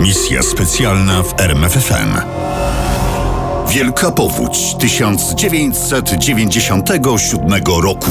Misja specjalna w RMFFM. Wielka powódź 1997 roku.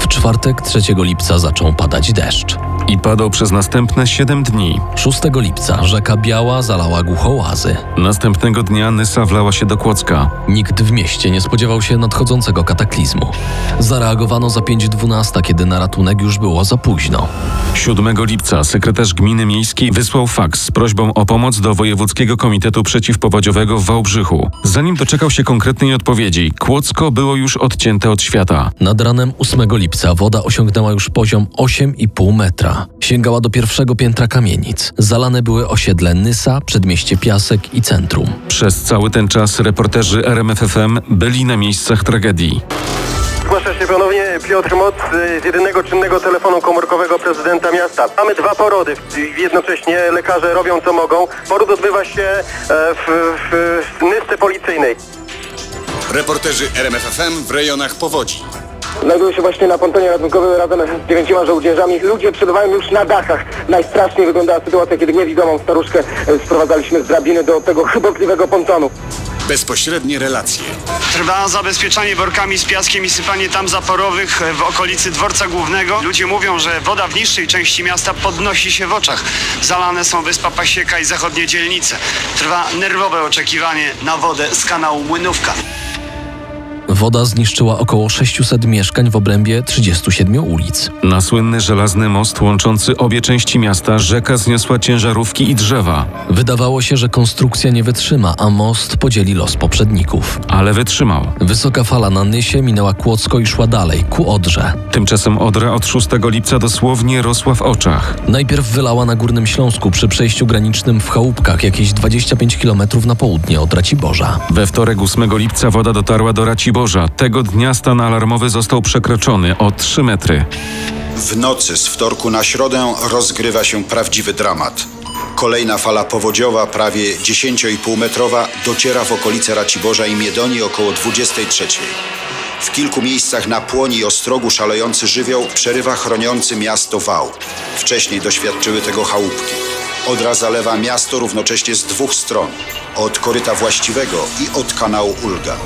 W czwartek 3 lipca zaczął padać deszcz. I padał przez następne 7 dni. 6 lipca rzeka Biała zalała głuchołazy. Następnego dnia Nysa wlała się do Kłodzka. Nikt w mieście nie spodziewał się nadchodzącego kataklizmu. Zareagowano za 5.12, kiedy na ratunek już było za późno. 7 lipca sekretarz gminy miejskiej wysłał faks z prośbą o pomoc do Wojewódzkiego Komitetu Przeciwpowodziowego w Wałbrzychu. Zanim doczekał się konkretnej odpowiedzi, Kłodzko było już odcięte od świata. Nad ranem 8 lipca woda osiągnęła już poziom 8,5 metra. Sięgała do pierwszego piętra kamienic. Zalane były osiedle Nysa, przedmieście Piasek i centrum. Przez cały ten czas reporterzy RMFFM byli na miejscach tragedii. Zgłasza się ponownie Piotr Moc y, z jedynego czynnego telefonu komórkowego prezydenta miasta. Mamy dwa porody. w- Jednocześnie lekarze robią co mogą. Poród odbywa się e, w, w, w nysce policyjnej. Reporterzy RMFFM w rejonach powodzi. Znajduję się właśnie na pontonie ratunkowym razem z dziewięcioma żołnierzami. Ludzie przebywają już na dachach. Najstraszniej wyglądała sytuacja, kiedy niewidomą staruszkę e, sprowadzaliśmy z drabiny do tego chybotliwego pontonu. Bezpośrednie relacje. Trwa zabezpieczanie workami z piaskiem i sypanie tam zaporowych e, w okolicy dworca głównego. Ludzie mówią, że woda w niższej części miasta podnosi się w oczach. Zalane są wyspa Pasieka i zachodnie dzielnice. Trwa nerwowe oczekiwanie na wodę z kanału Młynówka. Woda zniszczyła około 600 mieszkań w obrębie 37 ulic. Na słynny żelazny most łączący obie części miasta rzeka zniosła ciężarówki i drzewa, Wydawało się, że konstrukcja nie wytrzyma, a most podzieli los poprzedników. ale wytrzymał. Wysoka fala na Nysie minęła Kłodzko i szła dalej, ku Odrze. Tymczasem Odra od 6 lipca dosłownie rosła w oczach. Najpierw wylała na Górnym Śląsku przy przejściu granicznym w Chałupkach, jakieś 25 km na południe od Raciborza. We wtorek 8 lipca woda dotarła do Raciborza. Tego dnia stan alarmowy został przekroczony o 3 metry. W nocy z wtorku na środę rozgrywa się prawdziwy dramat. Kolejna fala powodziowa, prawie 10,5 metrowa, dociera w okolice Raciborza i Miedonii około 23. W kilku miejscach na płoni i ostrogu szalejący żywioł przerywa chroniący miasto wał. Wcześniej doświadczyły tego chałupki. Odra zalewa miasto równocześnie z dwóch stron. Od koryta właściwego i od kanału Ulga.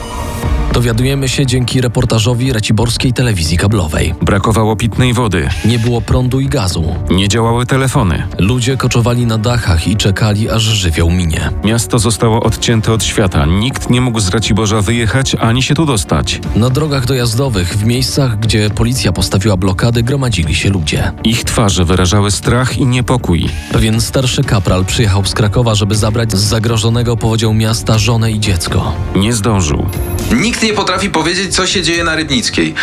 Dowiadujemy się dzięki reportażowi Raciborskiej Telewizji Kablowej. Brakowało pitnej wody, Nie było prądu i gazu. nie działały telefony. Ludzie koczowali na dachach i czekali, aż żywioł minie. Miasto zostało odcięte od świata. Nikt nie mógł z Raciborza wyjechać ani się tu dostać. Na drogach dojazdowych, w miejscach, gdzie policja postawiła blokady, gromadzili się ludzie. Ich twarze wyrażały strach i niepokój. Pewien starszy kapral przyjechał z Krakowa, żeby zabrać z zagrożonego powodzią miasta żonę i dziecko. Nie zdążył. Nikt nie potrafi powiedzieć, co się dzieje na Rybnickiej.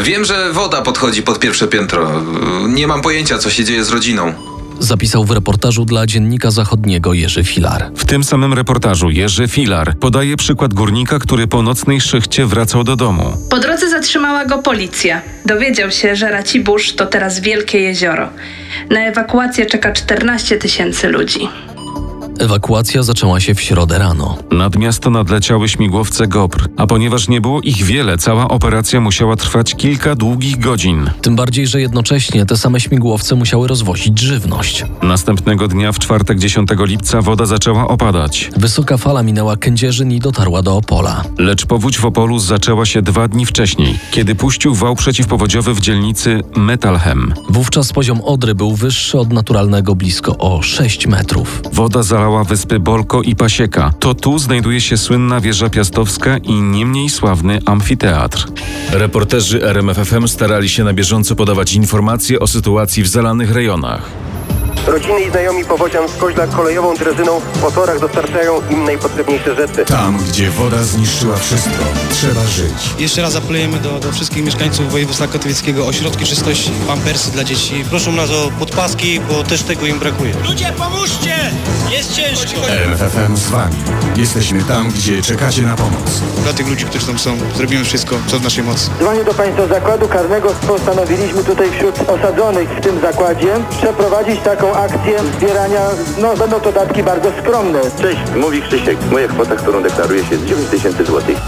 Wiem, że woda podchodzi pod pierwsze piętro. Nie mam pojęcia, co się dzieje z rodziną. Zapisał w reportażu dla Dziennika Zachodniego Jerzy Filar. W tym samym reportażu Jerzy Filar podaje przykład górnika, który po nocnej szychcie wracał do domu. Po drodze zatrzymała go policja. Dowiedział się, że Racibórz to teraz wielkie jezioro. Na ewakuację czeka 14 tysięcy ludzi. Ewakuacja zaczęła się w środę rano. Nad miasto nadleciały śmigłowce GOPR, a ponieważ nie było ich wiele, cała operacja musiała trwać kilka długich godzin. Tym bardziej, że jednocześnie te same śmigłowce musiały rozwozić żywność. Następnego dnia, w czwartek 10 lipca, woda zaczęła opadać. Wysoka fala minęła Kędzierzyn i dotarła do Opola. Lecz powódź w Opolu zaczęła się dwa dni wcześniej, kiedy puścił wał przeciwpowodziowy w dzielnicy Metalhem. Wówczas poziom Odry był wyższy od naturalnego blisko o 6 metrów. Woda zalała wyspy Bolko i Pasieka. To tu znajduje się słynna wieża piastowska i nie mniej sławny amfiteatr. Reporterzy RMFFM starali się na bieżąco podawać informacje o sytuacji w zalanych rejonach. Rodziny i znajomi powodzian z koźla kolejową drezyną po torach dostarczają im najpotrzebniejsze rzeczy. Tam, gdzie woda zniszczyła wszystko, trzeba żyć. Jeszcze raz apelujemy do, do wszystkich mieszkańców województwa katolickiego o środki czystości, pampersy dla dzieci. Proszą nas o podpaski, bo też tego im brakuje. Ludzie, pomóżcie! Jest ciężko! RMFFM z wami. Jesteśmy tam, gdzie czekacie na pomoc. Dla tych ludzi, którzy tam są, zrobimy wszystko, co w naszej mocy. Dzwonię do Państwa zakładu karnego. Postanowiliśmy tutaj wśród osadzonych w tym zakładzie przeprowadzić taką akcję zbierania, no będą to datki bardzo skromne. Cześć, mówi Krzysiek. Moja kwota, którą deklaruję się jest 9 tysięcy złotych.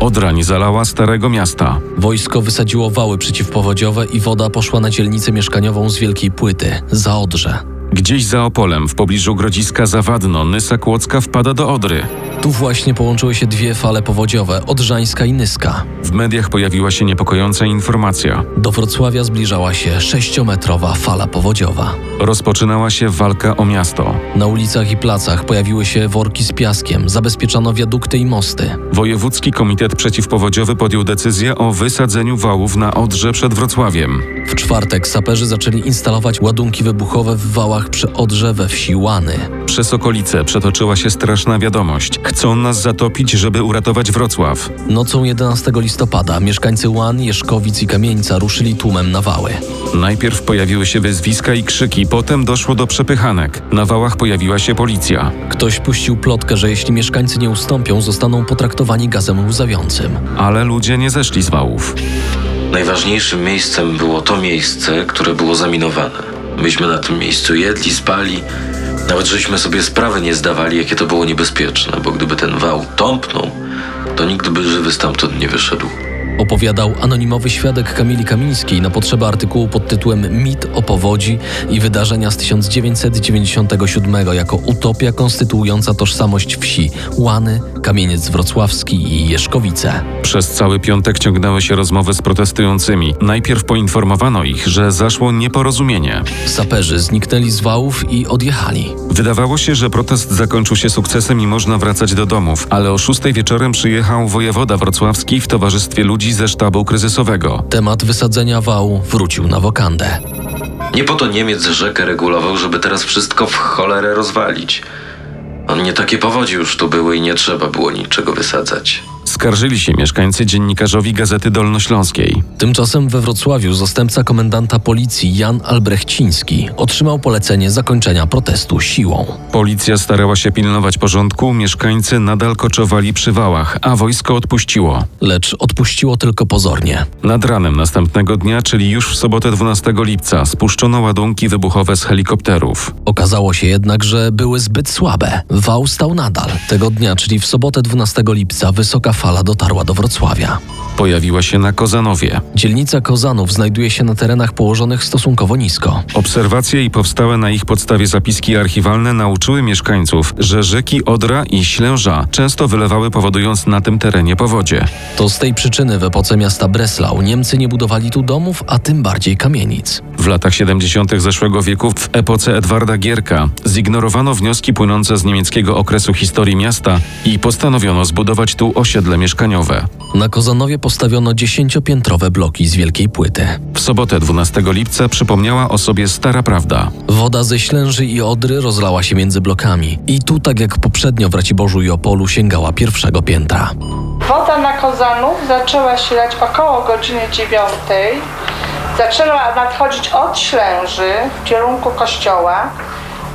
Odra nie zalała Starego Miasta. Wojsko wysadziło wały przeciwpowodziowe i woda poszła na dzielnicę mieszkaniową z Wielkiej Płyty, za Odrze. Gdzieś za Opolem, w pobliżu Grodziska Zawadno, Nysa Kłodzka wpada do Odry. Tu właśnie połączyły się dwie fale powodziowe, Odrzańska i Nyska. W mediach pojawiła się niepokojąca informacja. Do Wrocławia zbliżała się sześciometrowa fala powodziowa. Rozpoczynała się walka o miasto. Na ulicach i placach pojawiły się worki z piaskiem, zabezpieczano wiadukty i mosty. Wojewódzki Komitet Przeciwpowodziowy podjął decyzję o wysadzeniu wałów na Odrze przed Wrocławiem. W czwartek saperzy zaczęli instalować ładunki wybuchowe w wałach przy Odrze we wsi Łany. Przez okolice przetoczyła się straszna wiadomość. Chcą nas zatopić, żeby uratować Wrocław. Nocą 11 listopada mieszkańcy Łan, Jeszkowic i Kamieńca ruszyli tłumem na wały. Najpierw pojawiły się wyzwiska i krzyki, potem doszło do przepychanek. Na wałach pojawiła się policja. Ktoś puścił plotkę, że jeśli mieszkańcy nie ustąpią, zostaną potraktowani gazem łzawiącym. Ale ludzie nie zeszli z wałów. Najważniejszym miejscem było to miejsce, które było zaminowane. Myśmy na tym miejscu jedli, spali, nawet żeśmy sobie sprawy nie zdawali, jakie to było niebezpieczne, bo gdyby ten wał tąpnął, to nikt by żywy stamtąd nie wyszedł. Opowiadał anonimowy świadek Kamili Kamińskiej na potrzeby artykułu pod tytułem Mit o powodzi i wydarzenia z 1997 jako utopia konstytuująca tożsamość wsi Łany, Kamieniec Wrocławski i Jeszkowice. Przez cały piątek ciągnęły się rozmowy z protestującymi. Najpierw poinformowano ich, że zaszło nieporozumienie. Saperzy zniknęli z wałów i odjechali. Wydawało się, że protest zakończył się sukcesem i można wracać do domów, ale o szóstej wieczorem przyjechał wojewoda wrocławski w towarzystwie ludzi ze sztabu kryzysowego. Temat wysadzenia wału wrócił na wokandę. Nie po to Niemiec rzekę regulował, żeby teraz wszystko w cholerę rozwalić. On nie takie powodzi już tu były i nie trzeba było niczego wysadzać. Skarżyli się mieszkańcy dziennikarzowi Gazety Dolnośląskiej. Tymczasem we Wrocławiu zastępca komendanta policji Jan Albrechciński otrzymał polecenie zakończenia protestu siłą. Policja starała się pilnować porządku, mieszkańcy nadal koczowali przy wałach, a wojsko odpuściło. Lecz odpuściło tylko pozornie. Nad ranem następnego dnia, czyli już w sobotę 12 lipca, spuszczono ładunki wybuchowe z helikopterów. Okazało się jednak, że były zbyt słabe. Wał stał nadal. Tego dnia, czyli w sobotę 12 lipca, wysoka fala dotarła do Wrocławia. Pojawiła się na Kozanowie. Dzielnica Kozanów znajduje się na terenach położonych stosunkowo nisko. Obserwacje i powstałe na ich podstawie zapiski archiwalne nauczyły mieszkańców, że rzeki Odra i Ślęża często wylewały powodując na tym terenie powodzie. To z tej przyczyny w epoce miasta Breslau Niemcy nie budowali tu domów, a tym bardziej kamienic. W latach 70. zeszłego wieku, w epoce Edwarda Gierka, zignorowano wnioski płynące z niemieckiego okresu historii miasta i postanowiono zbudować tu osiedle mieszkaniowe. Na Kozanowie postawiono dziesięciopiętrowe bloki z wielkiej płyty. W sobotę 12 lipca przypomniała o sobie stara prawda. Woda ze Ślęży i Odry rozlała się między blokami i tu, tak jak poprzednio w Raciborzu i Opolu, sięgała pierwszego piętra. Woda na Kozanów zaczęła się lać około godziny dziewiątej. Zaczęła nadchodzić od Ślęży w kierunku kościoła,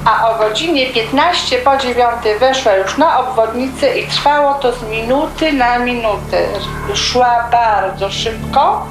a o godzinie 15 po 9 weszła już na obwodnicę i trwało to z minuty na minutę. Szła bardzo szybko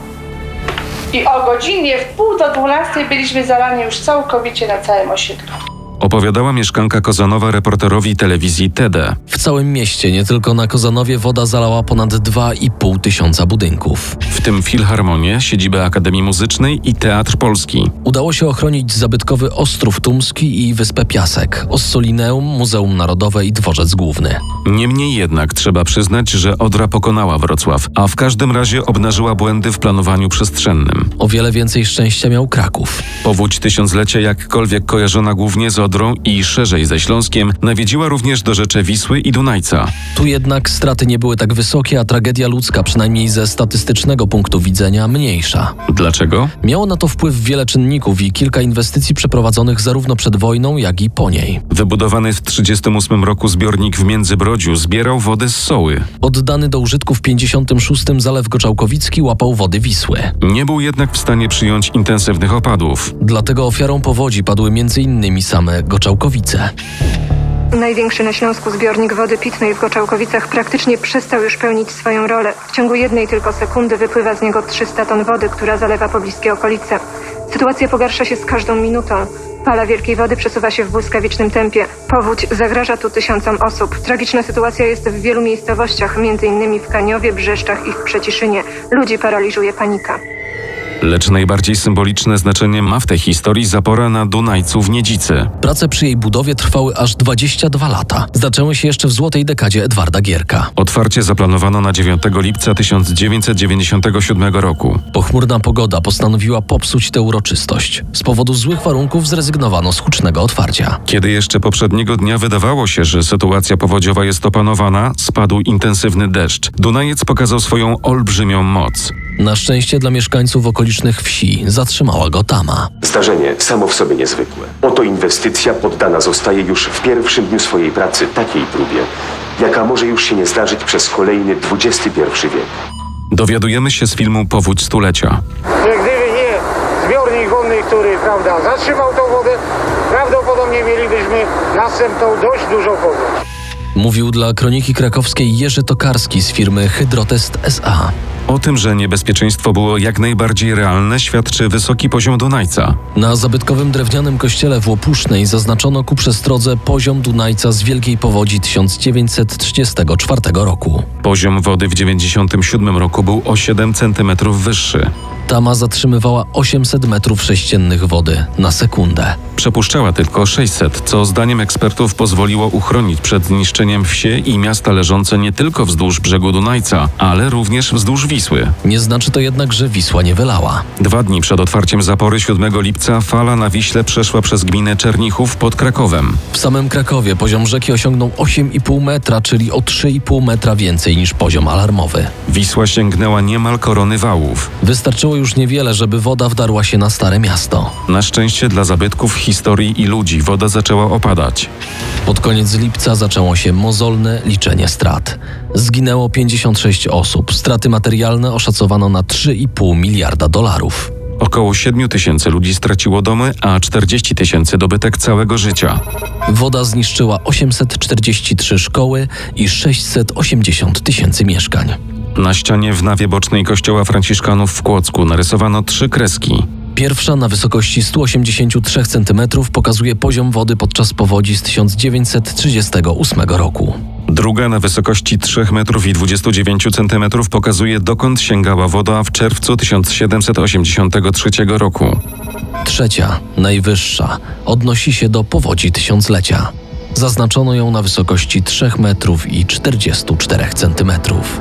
i o godzinie w pół do 12 byliśmy zalani już całkowicie na całym osiedlu. Opowiadała mieszkanka Kozanowa reporterowi telewizji TED. W całym mieście, nie tylko na Kozanowie, woda zalała ponad 2,5 tysiąca budynków. W tym Filharmonię, siedzibę Akademii Muzycznej i Teatr Polski. Udało się ochronić zabytkowy Ostrów Tumski i Wyspę Piasek, Ossolineum, Muzeum Narodowe i Dworzec Główny. Niemniej jednak trzeba przyznać, że Odra pokonała Wrocław, a w każdym razie obnażyła błędy w planowaniu przestrzennym. O wiele więcej szczęścia miał Kraków. Powódź tysiąclecia, jakkolwiek kojarzona głównie z Odrą i szerzej ze Śląskiem, nawiedziła również do rzeczy Wisły i Dunajca. Tu jednak straty nie były tak wysokie, a tragedia ludzka, przynajmniej ze statystycznego punktu widzenia, mniejsza. Dlaczego? Miało na to wpływ wiele czynników i kilka inwestycji przeprowadzonych zarówno przed wojną, jak i po niej. Wybudowany w 1938 roku zbiornik w Międzybrodziu zbierał wodę z Soły. Oddany do użytku w 56 Zalew Goczałkowicki łapał wody Wisły. Nie był jednak w stanie przyjąć intensywnych opadów. Dlatego ofiarą powodzi padły m.in. same Goczałkowice. Największy na Śląsku zbiornik wody pitnej w Goczałkowicach praktycznie przestał już pełnić swoją rolę. W ciągu jednej tylko sekundy wypływa z niego 300 ton wody, która zalewa pobliskie okolice. Sytuacja pogarsza się z każdą minutą. Fala wielkiej wody przesuwa się w błyskawicznym tempie. Powódź zagraża tu tysiącom osób. Tragiczna sytuacja jest w wielu miejscowościach, m.in. w Kaniowie, Brzeszczach i w Przeciszynie. Ludzi paraliżuje panika. Lecz najbardziej symboliczne znaczenie ma w tej historii zapora na Dunajcu w Niedzicy. Prace przy jej budowie trwały aż 22 lata. Zaczęły się jeszcze w złotej dekadzie Edwarda Gierka. Otwarcie zaplanowano na 9 lipca 1997 roku. Pochmurna pogoda postanowiła popsuć tę uroczystość. Z powodu złych warunków zrezygnowano z hucznego otwarcia. Kiedy jeszcze poprzedniego dnia wydawało się, że sytuacja powodziowa jest opanowana, spadł intensywny deszcz. Dunajec pokazał swoją olbrzymią moc. Na szczęście dla mieszkańców okolicznych wsi zatrzymała go tama. Zdarzenie samo w sobie niezwykłe. Oto inwestycja poddana zostaje już w pierwszym dniu swojej pracy takiej próbie, jaka może już się nie zdarzyć przez kolejny XXI wiek. Dowiadujemy się z filmu Powódź Stulecia. Gdyby nie zbiornik wodny, który prawda, zatrzymał tą wodę, prawdopodobnie mielibyśmy następną dość dużą powódź. Mówił dla kroniki krakowskiej Jerzy Tokarski z firmy Hydrotest SA. O tym, że niebezpieczeństwo było jak najbardziej realne, świadczy wysoki poziom Dunajca. Na zabytkowym drewnianym kościele w Łopusznej zaznaczono ku przestrodze poziom Dunajca z Wielkiej Powodzi 1934 roku. Poziom wody w 1997 roku był o 7 cm wyższy. Tama zatrzymywała 800 metrów sześciennych wody na sekundę. Przepuszczała tylko 600, co zdaniem ekspertów pozwoliło uchronić przed zniszczeniem wsie i miasta leżące nie tylko wzdłuż brzegu Dunajca, ale również wzdłuż Wisły. Nie znaczy to jednak, że Wisła nie wylała. Dwa dni przed otwarciem zapory 7 lipca fala na Wiśle przeszła przez gminę Czernichów pod Krakowem. W samym Krakowie poziom rzeki osiągnął 8,5 metra, czyli o 3,5 metra więcej niż poziom alarmowy. Wisła sięgnęła niemal korony wałów. Wystarczyło już niewiele, żeby woda wdarła się na Stare Miasto. Na szczęście dla zabytków, historii i ludzi woda zaczęła opadać. Pod koniec lipca zaczęło się mozolne liczenie strat. Zginęło 56 osób. Straty materialne oszacowano na 3,5 miliarda dolarów. Około 7 tysięcy ludzi straciło domy, a 40 tysięcy dobytek całego życia. Woda zniszczyła 843 szkoły i 680 tysięcy mieszkań. Na ścianie w nawie bocznej kościoła Franciszkanów w Kłodzku narysowano trzy kreski. Pierwsza na wysokości 183 cm pokazuje poziom wody podczas powodzi z 1938 roku. Druga na wysokości 3 metrów i 29 cm pokazuje dokąd sięgała woda w czerwcu 1783 roku. Trzecia, najwyższa, odnosi się do powodzi tysiąclecia. Zaznaczono ją na wysokości 3 metrów i 44 centymetrów.